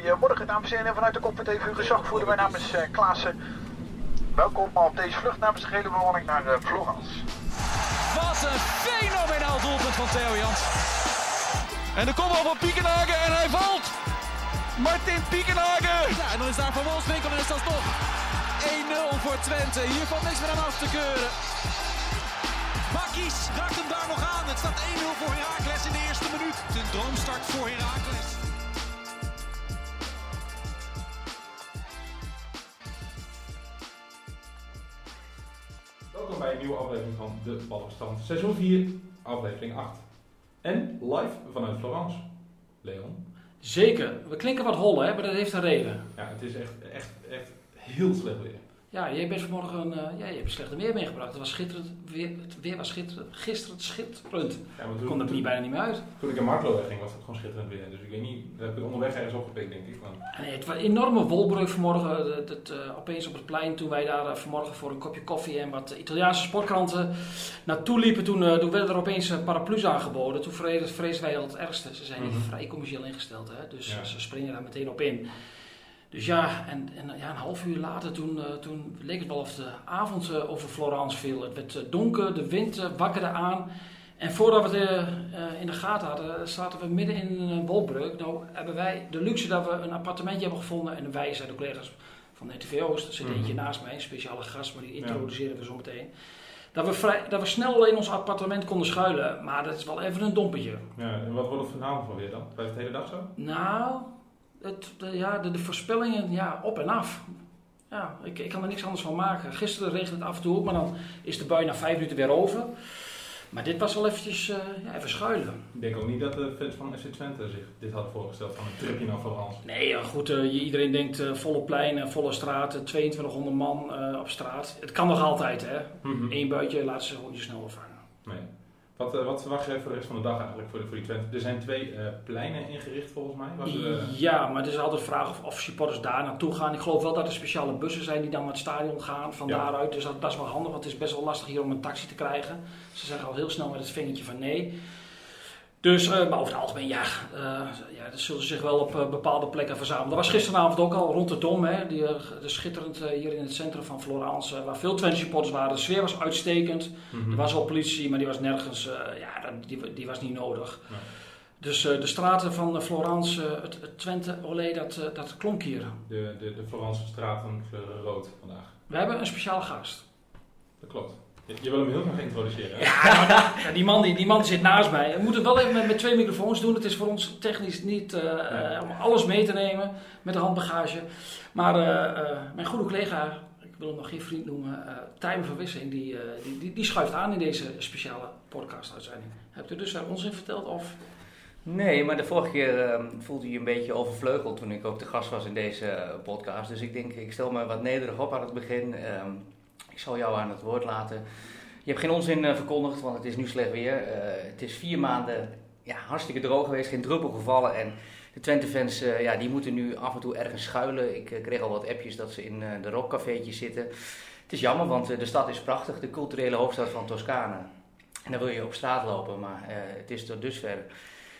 Goedemorgen dames en heren vanuit de Cockpit TV gezagvoerder. Mijn naam is uh, Klaassen. Welkom op deze vlucht namens de gele bemanning naar uh, Florence. Wat een fenomenaal doelpunt van Theo Jans. En de kopbal van Piekenhagen en hij valt. Martin Piekenhagen. Ja, en dan is daar Van Wolfswinkel en is dat toch 1-0 voor Twente. Hier valt niks meer aan af te keuren. Bakkies raakt hem daar nog aan. Het staat 1-0 voor Heracles in de eerste minuut. Een droomstart voor Heracles. Bij een nieuwe aflevering van De Ballenstand, seizoen 4, aflevering 8. En live vanuit Florence. Leon. Zeker. We klinken wat hol, hè, maar dat heeft een reden. Ja, het is echt, echt, echt heel slecht weer. Ja, jij bent vanmorgen, uh, ja, je hebt een slechte weer meegebracht. Het was schitterend, weer, het weer was schitterend, gisteren schitterend. Ja, maar toen, kon er niet bijna niet meer uit. Toen ik in Marklo ging was het gewoon schitterend weer. Dus ik weet niet, dat heb ik onderweg ergens opgepikt denk ik. Nee, het was een enorme wolbreuk vanmorgen. Het, het, uh, opeens op het plein toen wij daar uh, vanmorgen voor een kopje koffie en wat Italiaanse sportkranten naartoe liepen. Toen, toen werden er opeens paraplu's aangeboden. Toen vreesden wij al het ergste. Ze zijn mm -hmm. vrij commercieel ingesteld, hè? dus ja. ze springen daar meteen op in. Dus ja, en, en ja, een half uur later toen, uh, toen leek het wel of de avond uh, over Florence viel. Het werd uh, donker, de wind wakkerde aan. En voordat we het in de gaten hadden, zaten we midden in een wolbreuk. Nou hebben wij de luxe dat we een appartementje hebben gevonden. En wij zijn de collega's van de NTV Oost. Er zit mm -hmm. eentje naast mij, een speciale gast, maar die introduceren ja. we zo meteen. Dat we, vrij, dat we snel in ons appartement konden schuilen. Maar dat is wel even een dompetje. Ja, en wat wordt het vanavond van weer dan? Blijft het de hele dag zo? Nou, het, de, ja, de, de, voorspellingen, ja, op en af. Ja, ik, ik kan er niks anders van maken. Gisteren regent het af en toe maar dan is de bui na vijf minuten weer over. Maar dit was wel eventjes, uh, ja, even schuilen. Ik denk ook niet dat de fans van FC Twente zich dit hadden voorgesteld van een tripje naar Florence. Nee, goed, uh, iedereen denkt uh, volle pleinen, volle straten, 2200 man op straat. Het kan nog altijd, hè. Mm -hmm. Eén buitje laten ze gewoon je snel vangen. Wat, uh, wat verwacht jij voor de rest van de dag eigenlijk voor, de, voor die Twente? Er zijn twee uh, pleinen ingericht volgens mij. Was er, uh... Ja, maar het is altijd de vraag of, of supporters daar naartoe gaan. Ik geloof wel dat er speciale bussen zijn die dan naar het stadion gaan van ja. daaruit. Dus dat, dat, is wel handig, want het is best wel lastig hier om een taxi te krijgen. Ze zeggen al heel snel met het vingertje van nee. Dus, uh, maar over het algemeen, ja, dat zullen ze zich wel op uh, bepaalde plekken verzamelen. Dat was gisteravond ook al rond de Dom, hè, die, de schitterend hier in het centrum van Florence, waar veel Twente supporters waren. De sfeer was uitstekend. Mm -hmm. Er was wel politie, maar die was nergens, ja, die, die was niet nodig. Dus de straten van Florence, het, het Twente Olé, dat, dat klonk hier. De, de, de Florence straten kleuren rood vandaag. We hebben een speciale gast. Dat klopt. Je wil hem heel graag introduceren. Ja, ja, die, man, die, die man zit naast mij. We moeten het wel even met, met twee microfoons doen. Het is voor ons technisch niet uh, ja. om alles mee te nemen met de handbagage. Maar uh, uh, mijn goede collega, ik wil hem nog geen vriend noemen, Tijmen van Wissing, die, die, die, die, schuift aan in deze speciale podcast-uitzending. Hebt u dus daar ons in verteld? Of? Nee, maar de vorige keer uh, voelde je een beetje overvleugeld toen ik ook de gast was in deze podcast. Dus ik denk, ik stel me wat nederig op aan het begin. Um, ik zal jou aan het woord laten. Je hebt geen onzin uh, verkondigd, want het is nu slecht weer. Uh, het is vier maanden ja, hartstikke droog geweest, geen druppel gevallen. En de Twente-fans uh, ja, die moeten nu af en toe ergens schuilen. Ik kreeg al wat appjes dat ze in de rockcafeetjes zitten. Het is jammer, want de stad is prachtig, de culturele hoofdstad van Toscane. En dan wil je op straat lopen, maar het is tot dusver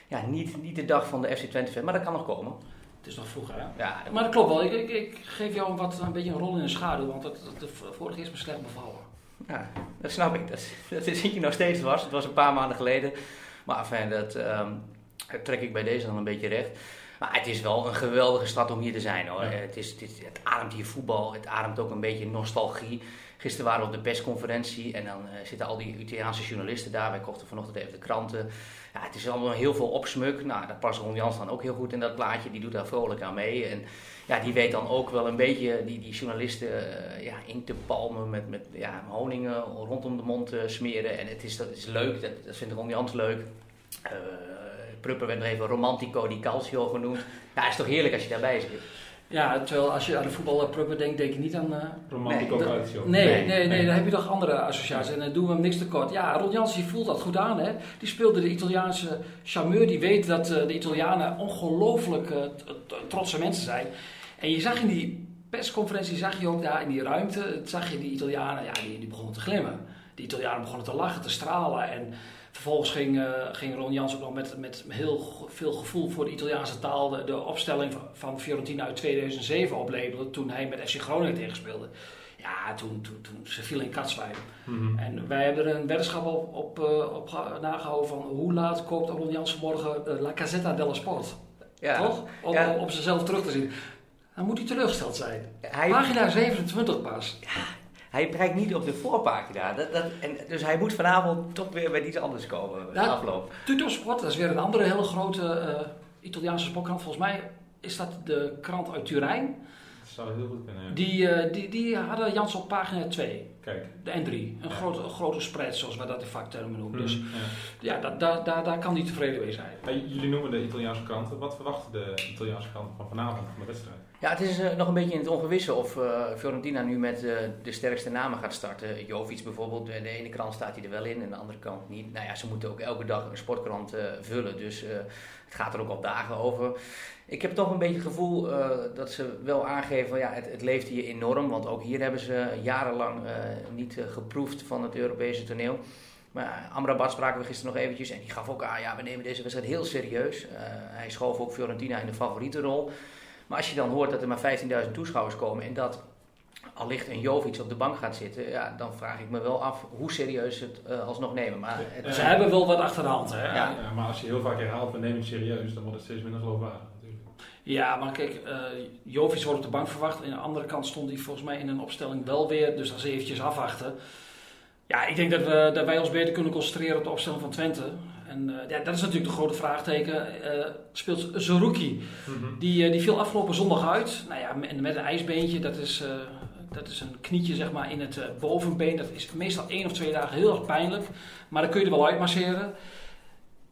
ja, niet, niet de dag van de FC Twente-fan. Maar dat kan nog komen. Het is nog vroeger, hè? Ja, maar dat klopt wel. Ik, ik, ik, geef jou wat, een beetje een rol in de schaduw, want dat, dat, de vorige is me slecht bevallen. Ja, dat snap ik. Dat, dat is je nog steeds was. Het was een paar maanden geleden. Maar enfin, dat um, trek ik bij deze dan een beetje recht. Maar het is wel een geweldige stad om hier te zijn hoor. Ja. Het, is, het, is, het, ademt hier voetbal, het ademt ook een beetje nostalgie. Gisteren waren we op de persconferentie en dan uh, zitten al die Italiaanse journalisten daar. Wij kochten vanochtend even de kranten. Ja, het is allemaal heel veel opsmuk. Nou, daar past Ron Jans dan ook heel goed in dat plaatje. Die doet daar vrolijk aan mee. En ja, die weet dan ook wel een beetje die, die journalisten uh, ja, in te palmen met, met ja, honingen rondom de mond uh, smeren. En het is, dat is leuk, dat, dat vindt Ron Jans leuk. Prupper werd nog even Romantico di Calcio genoemd. Ja, is toch heerlijk als je daarbij zit. Ja, terwijl als je aan de voetbalprubber denkt, denk je niet aan... Uh, Romantico nee, Calcio. Nee, nee, nee, nee, dan heb je toch andere associaties. En dan doen we hem niks tekort. Ja, Ron Jansen voelt dat goed aan. Hè? Die speelde de Italiaanse charmeur. Die weet dat uh, de Italianen ongelooflijk uh, trotse mensen zijn. En je zag in die persconferentie, zag je ook daar in die ruimte, zag je die Italianen, ja, die, die begonnen te glimmen. Die Italianen begonnen te lachen, te stralen. En Vervolgens ging, uh, ging Ron Jans ook nog met, met heel veel gevoel voor de Italiaanse taal de, de opstelling van, Fiorentina uit 2007 oplabelen toen hij met FC Groningen tegenspeelde. Ja, toen, toen, toen ze viel in katzwijm. Mhm. En wij hebben er een weddenschap op, op, uh, op nagehouden van hoe laat koopt Ron Jans morgen uh, La Casetta dello Sport. Ja. Toch? Om, Ja. om zichzelf terug te zien. Dan moet hij teleurgesteld zijn. Hij, Pagina 27 pas. Hij bereikt niet op de voorpagina. Dat, dat, en, dus hij moet vanavond toch weer met iets anders komen. Ja. de afloop. Tuttosport, dat is weer een andere hele grote eh, Italiaanse sportkrant. Volgens mij is dat de krant uit Turijn. Dat zou heel goed kunnen, ja. Die, eh, die, die hadden Jans op pagina 2, Kijk. de N3. Een Ja. grote, een grote spread, zoals wij dat in vaktermen noemen. Dus Mhm, ja. ja, da, da, da, daar kan hij tevreden mee zijn. Jullie noemen de Italiaanse kranten. Wat verwachten de Italiaanse kranten van vanavond, van de wedstrijd? Ja, het is eh, nog een beetje in het ongewisse of eh, Fiorentina nu met eh, de sterkste namen gaat starten. Jovic bijvoorbeeld, de ene krant staat hij er wel in en de andere kant niet. Nou ja, ze moeten ook elke dag een sportkrant vullen, dus het gaat er ook al dagen over. Ik heb toch een beetje het gevoel dat ze wel aangeven, ja, het, het leeft hier enorm. Want ook hier hebben ze jarenlang niet geproefd van het Europese toneel. Maar Amrabat spraken we gisteren nog eventjes en die gaf ook aan, ja, we nemen deze wedstrijd heel serieus. Hij schoof ook Fiorentina in de favoriete rol. Maar als je dan hoort dat er maar 15.000 toeschouwers komen en dat allicht een Jovic op de bank gaat zitten, ja, dan vraag ik me wel af hoe serieus ze het eh, alsnog nemen. Maar het, Ze hebben wel wat achter de hand. Hè? Ja. Ja, maar als je heel vaak herhaalt, we nemen het serieus, dan wordt het steeds minder geloofwaardig natuurlijk. Ja, maar kijk, eh Jovic wordt op de bank verwacht. Aan de andere kant stond hij volgens mij in een opstelling wel weer. Dus dat is eventjes afwachten. Ja, ik denk dat, we, dat wij ons beter kunnen concentreren op de opstelling van Twente. En eh, ja, dat is natuurlijk de grote vraagteken. Eh, speelt Zerouki. Die, eh, die viel afgelopen zondag uit. Nou ja, met, met een ijsbeentje. Dat is, dat is een knietje zeg maar, in het bovenbeen. Dat is meestal één of twee dagen heel erg pijnlijk. Maar dan kun je er wel uitmasseren.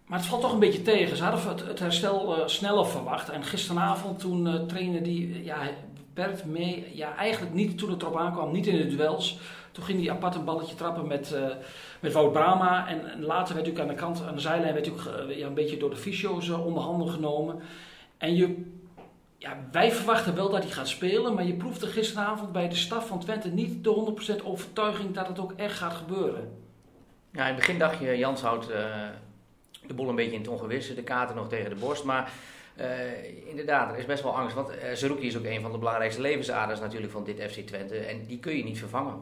Maar het valt toch een beetje tegen. Ze hadden het, het herstel sneller verwacht. En gisteravond toen trainde die ja, Bert mee. Ja, eigenlijk niet toen het erop aankwam. Niet in de duels. Toen ging hij apart een balletje trappen met, eh, met Wout Brama. En, later werd natuurlijk aan de kant, aan de zijlijn, werd natuurlijk eh, ja, een beetje door de fysio's handen genomen. En je, ja, wij verwachten wel dat hij gaat spelen. Maar je proefde gisteravond bij de staf van Twente niet de 100% overtuiging dat het ook echt gaat gebeuren. Ja, in het begin dacht je, Jans houdt de boel een beetje in het ongewisse, de kaarten nog tegen de borst. Maar eh, inderdaad, er is best wel angst. Want uh, Zerouki is ook een van de belangrijkste levensaders natuurlijk van dit FC Twente. En die kun je niet vervangen.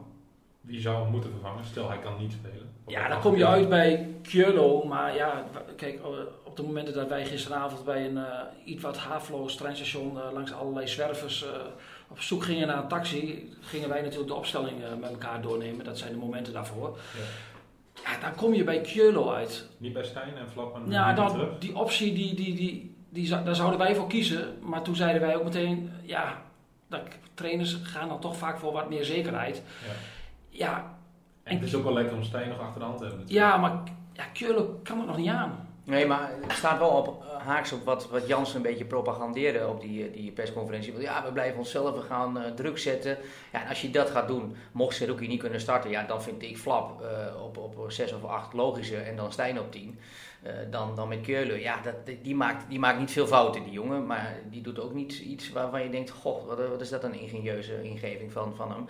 Wie zou hem moeten vervangen? Stel, hij kan niet spelen. Ja, dan kom je uit bij Kjolo. Maar ja, kijk, eh, op de momenten dat wij gisteravond bij een eh, iets wat haveloos treinstation eh, langs allerlei zwervers eh, op zoek gingen naar een taxi, gingen wij natuurlijk de opstelling eh, met elkaar doornemen. Dat zijn de momenten daarvoor. Ja. Ja, dan kom je bij Kjolo uit. Niet bij Stijn en Flap en Ja, dan, die optie, die, die, die, die, daar zouden wij voor kiezen. Maar toen zeiden wij ook meteen, ja, dat, trainers gaan dan toch vaak voor wat meer zekerheid. Ja. Ja, En het is ook wel lekker om Stijn nog achter de hand te hebben. natuurlijk. ja maar ja, kan het nog niet aan. Nee, maar het staat wel op eh, haaks op wat, wat Jans een beetje propagandeerde op die, eh, die persconferentie. Want ja, we blijven onszelf, we gaan eh, druk zetten. Ja, en als je dat gaat doen, mocht Seruki niet kunnen starten, ja, dan vind ik Flap eh, op, op 6 of 8 logischer en dan Stijn op 10. Eh, dan, dan met Keulen. Ja, dat, die, maakt, die maakt niet veel fouten, die jongen. Maar die doet ook niet iets waarvan je denkt: Goh, wat, wat is dat een ingenieuze ingeving van, van hem.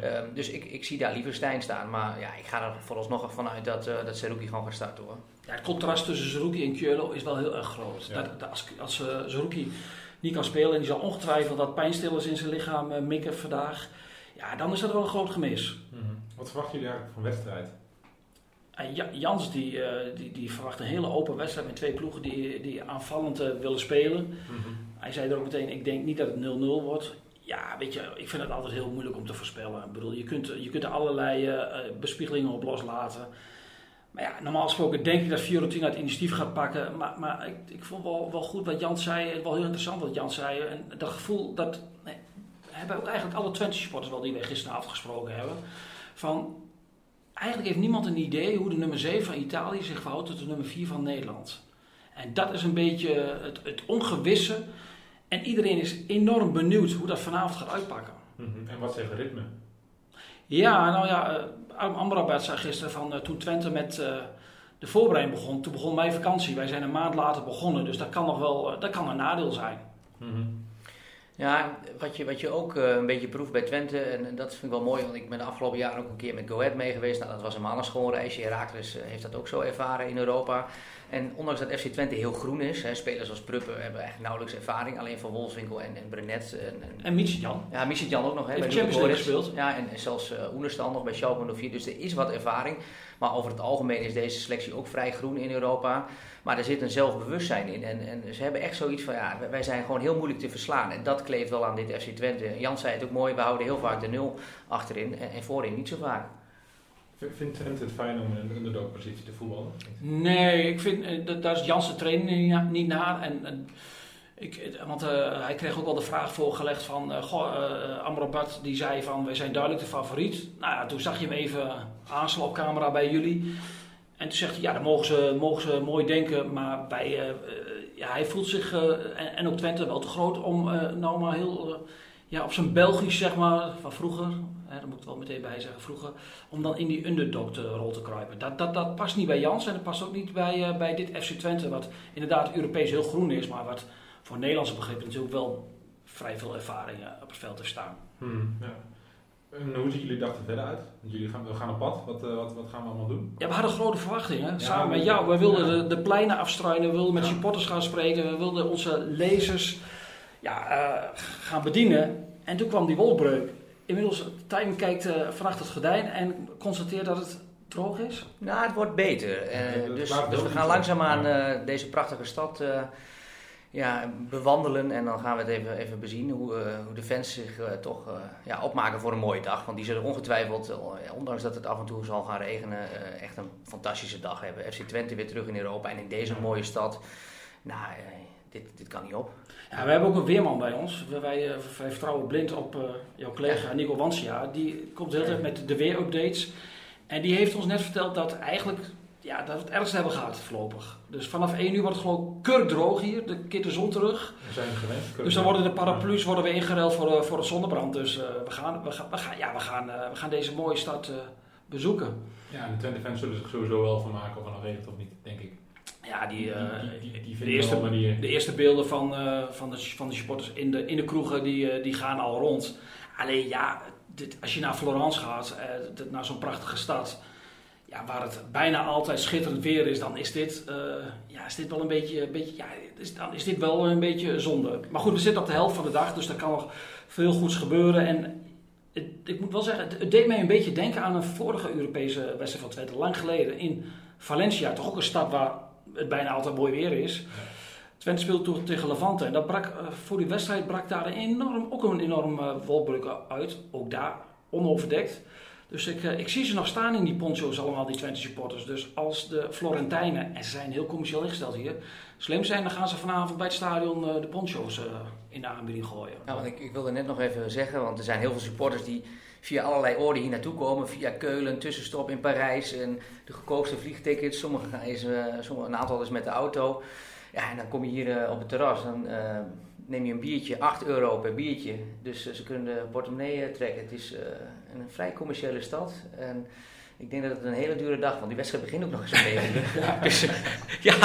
Nee. Ehm, dus ik, ik zie daar liever Stijn staan. Maar ja, ik ga er vooralsnog vanuit dat, eh dat Seruki gewoon gaat starten hoor. Ja, het contrast tussen Zerouki en Kjolo is wel heel erg groot. Ja. Dat, dat als als uh, Zerouki niet kan spelen en die zal ongetwijfeld wat pijnstillers in zijn lichaam eh, mikken vandaag, ja, dan is dat wel een groot gemis. Mhm. Wat verwachten jullie eigenlijk van wedstrijd? En Ja- Jans die, eh, die, die verwacht een hele open wedstrijd met twee ploegen die, die aanvallend eh, willen spelen. Hij zei er ook meteen, ik denk niet dat het 0-0 wordt. Ja, weet je, ik vind het altijd heel moeilijk om te voorspellen. Ik bedoel, je kunt, je kunt er allerlei eh, bespiegelingen op loslaten. Maar ja, normaal gesproken denk ik dat Fiorentina het initiatief gaat pakken. Maar, maar ik, ik vond wel, wel goed wat Jan zei. Wel heel interessant wat Jan zei. En dat gevoel dat... Nee, hebben ook eigenlijk alle Twente supporters wel die wij gisteravond gesproken hebben. Van, eigenlijk heeft niemand een idee hoe de nummer 7 van Italië zich verhoudt tot de nummer 4 van Nederland. En dat is een beetje het, het ongewisse. En iedereen is enorm benieuwd hoe dat vanavond gaat uitpakken. Mhm. En wat zegt ritme? Ja, nou ja, uh, Amrabat zei gisteren van uh, toen Twente met uh, de voorbereiding begon, toen begon mijn vakantie. Wij zijn een maand later begonnen, dus dat kan nog wel, dat kan een nadeel zijn. Mm Ja, wat je, wat je ook een beetje proeft bij Twente, en, dat vind ik wel mooi, want ik ben de afgelopen jaren ook een keer met Go Ahead mee geweest. Nou, dat was een mannenschoolreisje. Herakles heeft dat ook zo ervaren in Europa. En ondanks dat FC Twente heel groen is, hè, spelers als Pruppen hebben eigenlijk nauwelijks ervaring. Alleen van Wolfswinkel en, en Brenet. En, en, en Jan. Ja, Jan ook nog. Hè, heeft Champions League gespeeld. Ja, en, en zelfs uh, Oenerstal nog bij Schalke 04. Dus er is wat ervaring. Maar over het algemeen is deze selectie ook vrij groen in Europa. Maar er zit een zelfbewustzijn in. En, en ze hebben echt zoiets van, ja, wij zijn gewoon heel moeilijk te verslaan. En dat kleeft wel aan dit FC Twente. Jan zei het ook mooi, we houden heel vaak de nul achterin en, en voorin niet zo vaak. Vindt Trent het fijn om in een underdog-positie te voetballen? Nee, ik vind, eh, dat, daar is Jansen training niet naar. En, en ik, want uh, hij kreeg ook wel de vraag voorgelegd van, uh, goh, die zei van, wij zijn duidelijk de favoriet. Nou ja, toen zag je hem even aanslaan op camera bij jullie. En toen zegt hij, ja, dan mogen ze, mogen ze mooi denken, maar bij, ja, hij voelt zich, en, ook Twente, wel te groot om nou maar heel, ja, op zijn Belgisch, zeg maar, van vroeger, hè, daar moet ik wel meteen bij zeggen, vroeger, om dan in die underdog-rol te kruipen. Dat, dat, dat past niet bij Jans en dat past ook niet bij, bij dit FC Twente, wat inderdaad Europees heel groen is, maar wat voor Nederlandse begrippen natuurlijk wel vrij veel ervaring op het veld heeft staan. Hmm, ja. En hoe zien jullie dag er verder uit? Jullie gaan, we gaan op pad. Wat, uh, wat, wat, gaan we allemaal doen? Ja, we hadden grote verwachtingen. Ja, samen met jou. We wilden ja. de, de, pleinen afstruinen. We wilden met supporters gaan spreken. We wilden onze lezers ja, uh, gaan bedienen. En toen kwam die wolbreuk. Inmiddels, Time kijkt uh, vannacht het gordijn en constateert dat het droog is. Nou, het wordt beter. dus, dus we gaan langzaamaan deze prachtige stad ja, bewandelen. En dan gaan we het even, even bezien hoe, uh, hoe de fans zich uh, toch uh, ja, opmaken voor een mooie dag. Want die zullen ongetwijfeld, ondanks dat het af en toe zal gaan regenen, echt een fantastische dag hebben. FC Twente weer terug in Europa en in deze mooie stad. Nou, dit, dit kan niet op. Ja, we hebben ook een weerman bij ons. Wij, wij, wij vertrouwen blind op jouw collega Nico Wansia. Die komt de hele tijd met de weerupdates. En die heeft ons net verteld dat eigenlijk ja, dat we het ergste hebben gehad voorlopig. Dus vanaf 1 uur wordt het gewoon kurkdroog hier, de keert de zon terug. We zijn gewend. Dus dan worden de paraplu's worden we ingeruild voor, uh, voor een zonnebrand. Dus uh, we, gaan, we, gaan, we, gaan, ja, we, gaan, uh, we gaan deze mooie stad bezoeken. Ja, en de Twente fans zullen zich sowieso wel van maken of het nog regent of niet, denk ik. Ja, die, die, die, die de, eerste, de eerste beelden van, van, de, van de supporters in de, in de kroegen, die, die gaan al rond. Alleen ja, dit, als je naar Florence gaat, naar zo'n prachtige stad ja, waar het bijna altijd schitterend weer is, dan is dit, uh, ja, is dit wel een beetje, een beetje ja, dan is dit wel een beetje zonde. Maar goed, we zitten op de helft van de dag, dus er kan nog veel goeds gebeuren. En het, ik moet wel zeggen, het, deed mij een beetje denken aan een vorige Europese wedstrijd van Twente, lang geleden in Valencia. Toch ook een stad waar het bijna altijd mooi weer is. Twente speelde toen tegen Levante en dat brak, uh, voor die wedstrijd brak daar een enorm, ook een enorm uh, wolbruk uit. Ook daar onoverdekt. Dus ik, uh, ik zie ze nog staan in die poncho's allemaal, die Twente supporters. Dus als de Florentijnen, en ze zijn heel commercieel ingesteld hier, slim zijn, dan gaan ze vanavond bij het stadion uh, de poncho's uh, in de aanbieding gooien. Ja, want ik, wilde net nog even zeggen, want er zijn heel veel supporters die via allerlei oorden hier naartoe komen. Via Keulen, tussenstop in Parijs en de goedkoopste vliegtickets. Sommige, is, sommige, een aantal is met de auto. Ja, en dan kom je hier op het terras. Dan, neem je een biertje, 8 euro per biertje. Dus ze kunnen de portemonnee trekken. Het is een vrij commerciële stad. En ik denk dat het een hele dure dag, want die wedstrijd begint ook nog eens een beetje. ja. Dus ja,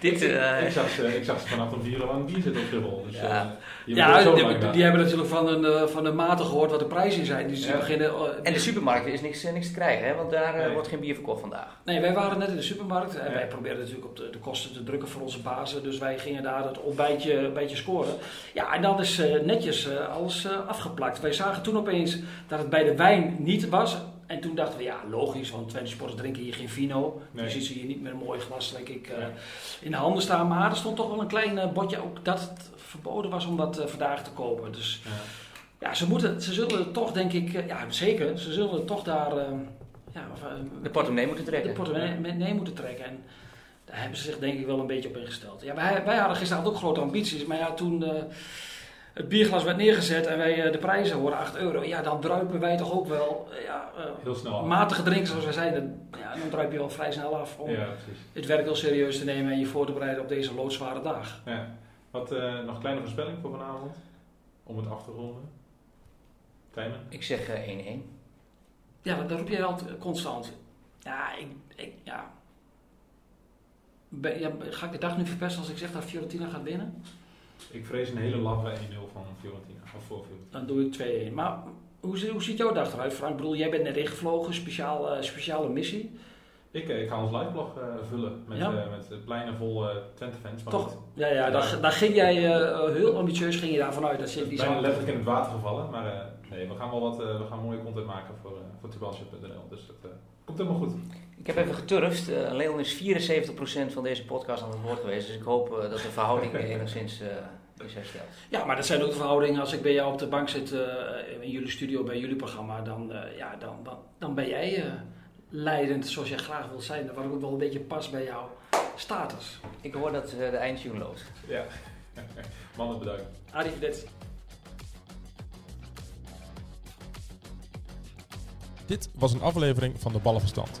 dit... Uh, ik, zag ze, ik zag ze vanaf om vier uur lang bier zitten op Schiphol. Dus, ja, uh, ja die, die, die, hebben natuurlijk van, een, van de maten gehoord wat de prijzen zijn. Dus ja. beginnen, uh, en de supermarkten is niks, niks te krijgen, hè? want daar nee. wordt geen bier verkocht vandaag. Nee, wij waren net in de supermarkt en wij probeerden natuurlijk op de, de, kosten te drukken voor onze bazen. Dus wij gingen daar het ontbijtje een beetje scoren. Ja, en dan is netjes alles afgeplakt. Wij zagen toen opeens dat het bij de wijn niet was. En toen dachten we, ja, logisch, want Twente Sporters drinken hier geen vino. Nee. Je ziet ze hier niet met een mooi glas, denk ik, uh, in de handen staan. Maar er stond toch wel een klein uh, bordje ook dat het verboden was om dat uh, vandaag te kopen. Dus ja. ja, ze, moeten, ze zullen toch, denk ik, ja, zeker, ze zullen toch daar... ja, de portemonnee moeten trekken. De portemonnee ja. moeten trekken. En daar hebben ze zich denk ik wel een beetje op ingesteld. Ja, wij, wij hadden gisteravond ook grote ambities, maar ja, toen het bierglas werd neergezet en wij de prijzen horen 8 euro, ja, dan druipen wij toch ook wel ja, uh, heel snel. matige drinken zoals wij zeiden, ja, dan druip je wel vrij snel af om ja, het werk heel serieus te nemen en je voor te bereiden op deze loodzware dag. Ja. Wat eh, nog een kleine voorspelling voor vanavond? Om het af te ronden. Tijmen? Ik zeg eh, 1-1. Ja, dat, dat roep jij altijd constant. Ja, ik, ik ja. Ben- ja, Ga ik de dag nu verpesten als ik zeg dat Fiorentina gaat winnen? Ik vrees een hele laffe 1-0 van Fiorentina. Of voor Fiorentina. Dan doe ik 2-1. Maar hoe, hoe ziet jouw dag eruit, Frank? Ik bedoel, jij bent net ingevlogen, speciaal, eh, speciale missie. Ik, eh, ik ga ons liveblog eh vullen met, Ja? met pleinen vol Twente-fans. Toch? Ja, ja, daar, daar ging jij heel ambitieus ging je daarvan uit. Dat zit is die bijna zo. letterlijk in het water gevallen. Maar nee, we gaan wel wat we gaan mooie content maken voor, uh, voor. Dus dat komt helemaal goed. Ik heb even geturfd. Eh, Leon is 74% van deze podcast aan het woord geweest. Dus ik hoop eh, dat de verhouding enigszins eh, is hersteld. Ja, maar dat zijn ook de verhoudingen. Als ik bij jou op de bank zit eh, in jullie studio, bij jullie programma, dan, eh, ja, dan, dan, dan ben jij eh, leidend zoals jij graag wilt zijn. Wat ook wel een beetje past bij jouw status. Ik hoor dat eh, de eindtune loopt. Ja. Mannen bedankt. Arrivederci. Dit was een aflevering van de Ballenverstand,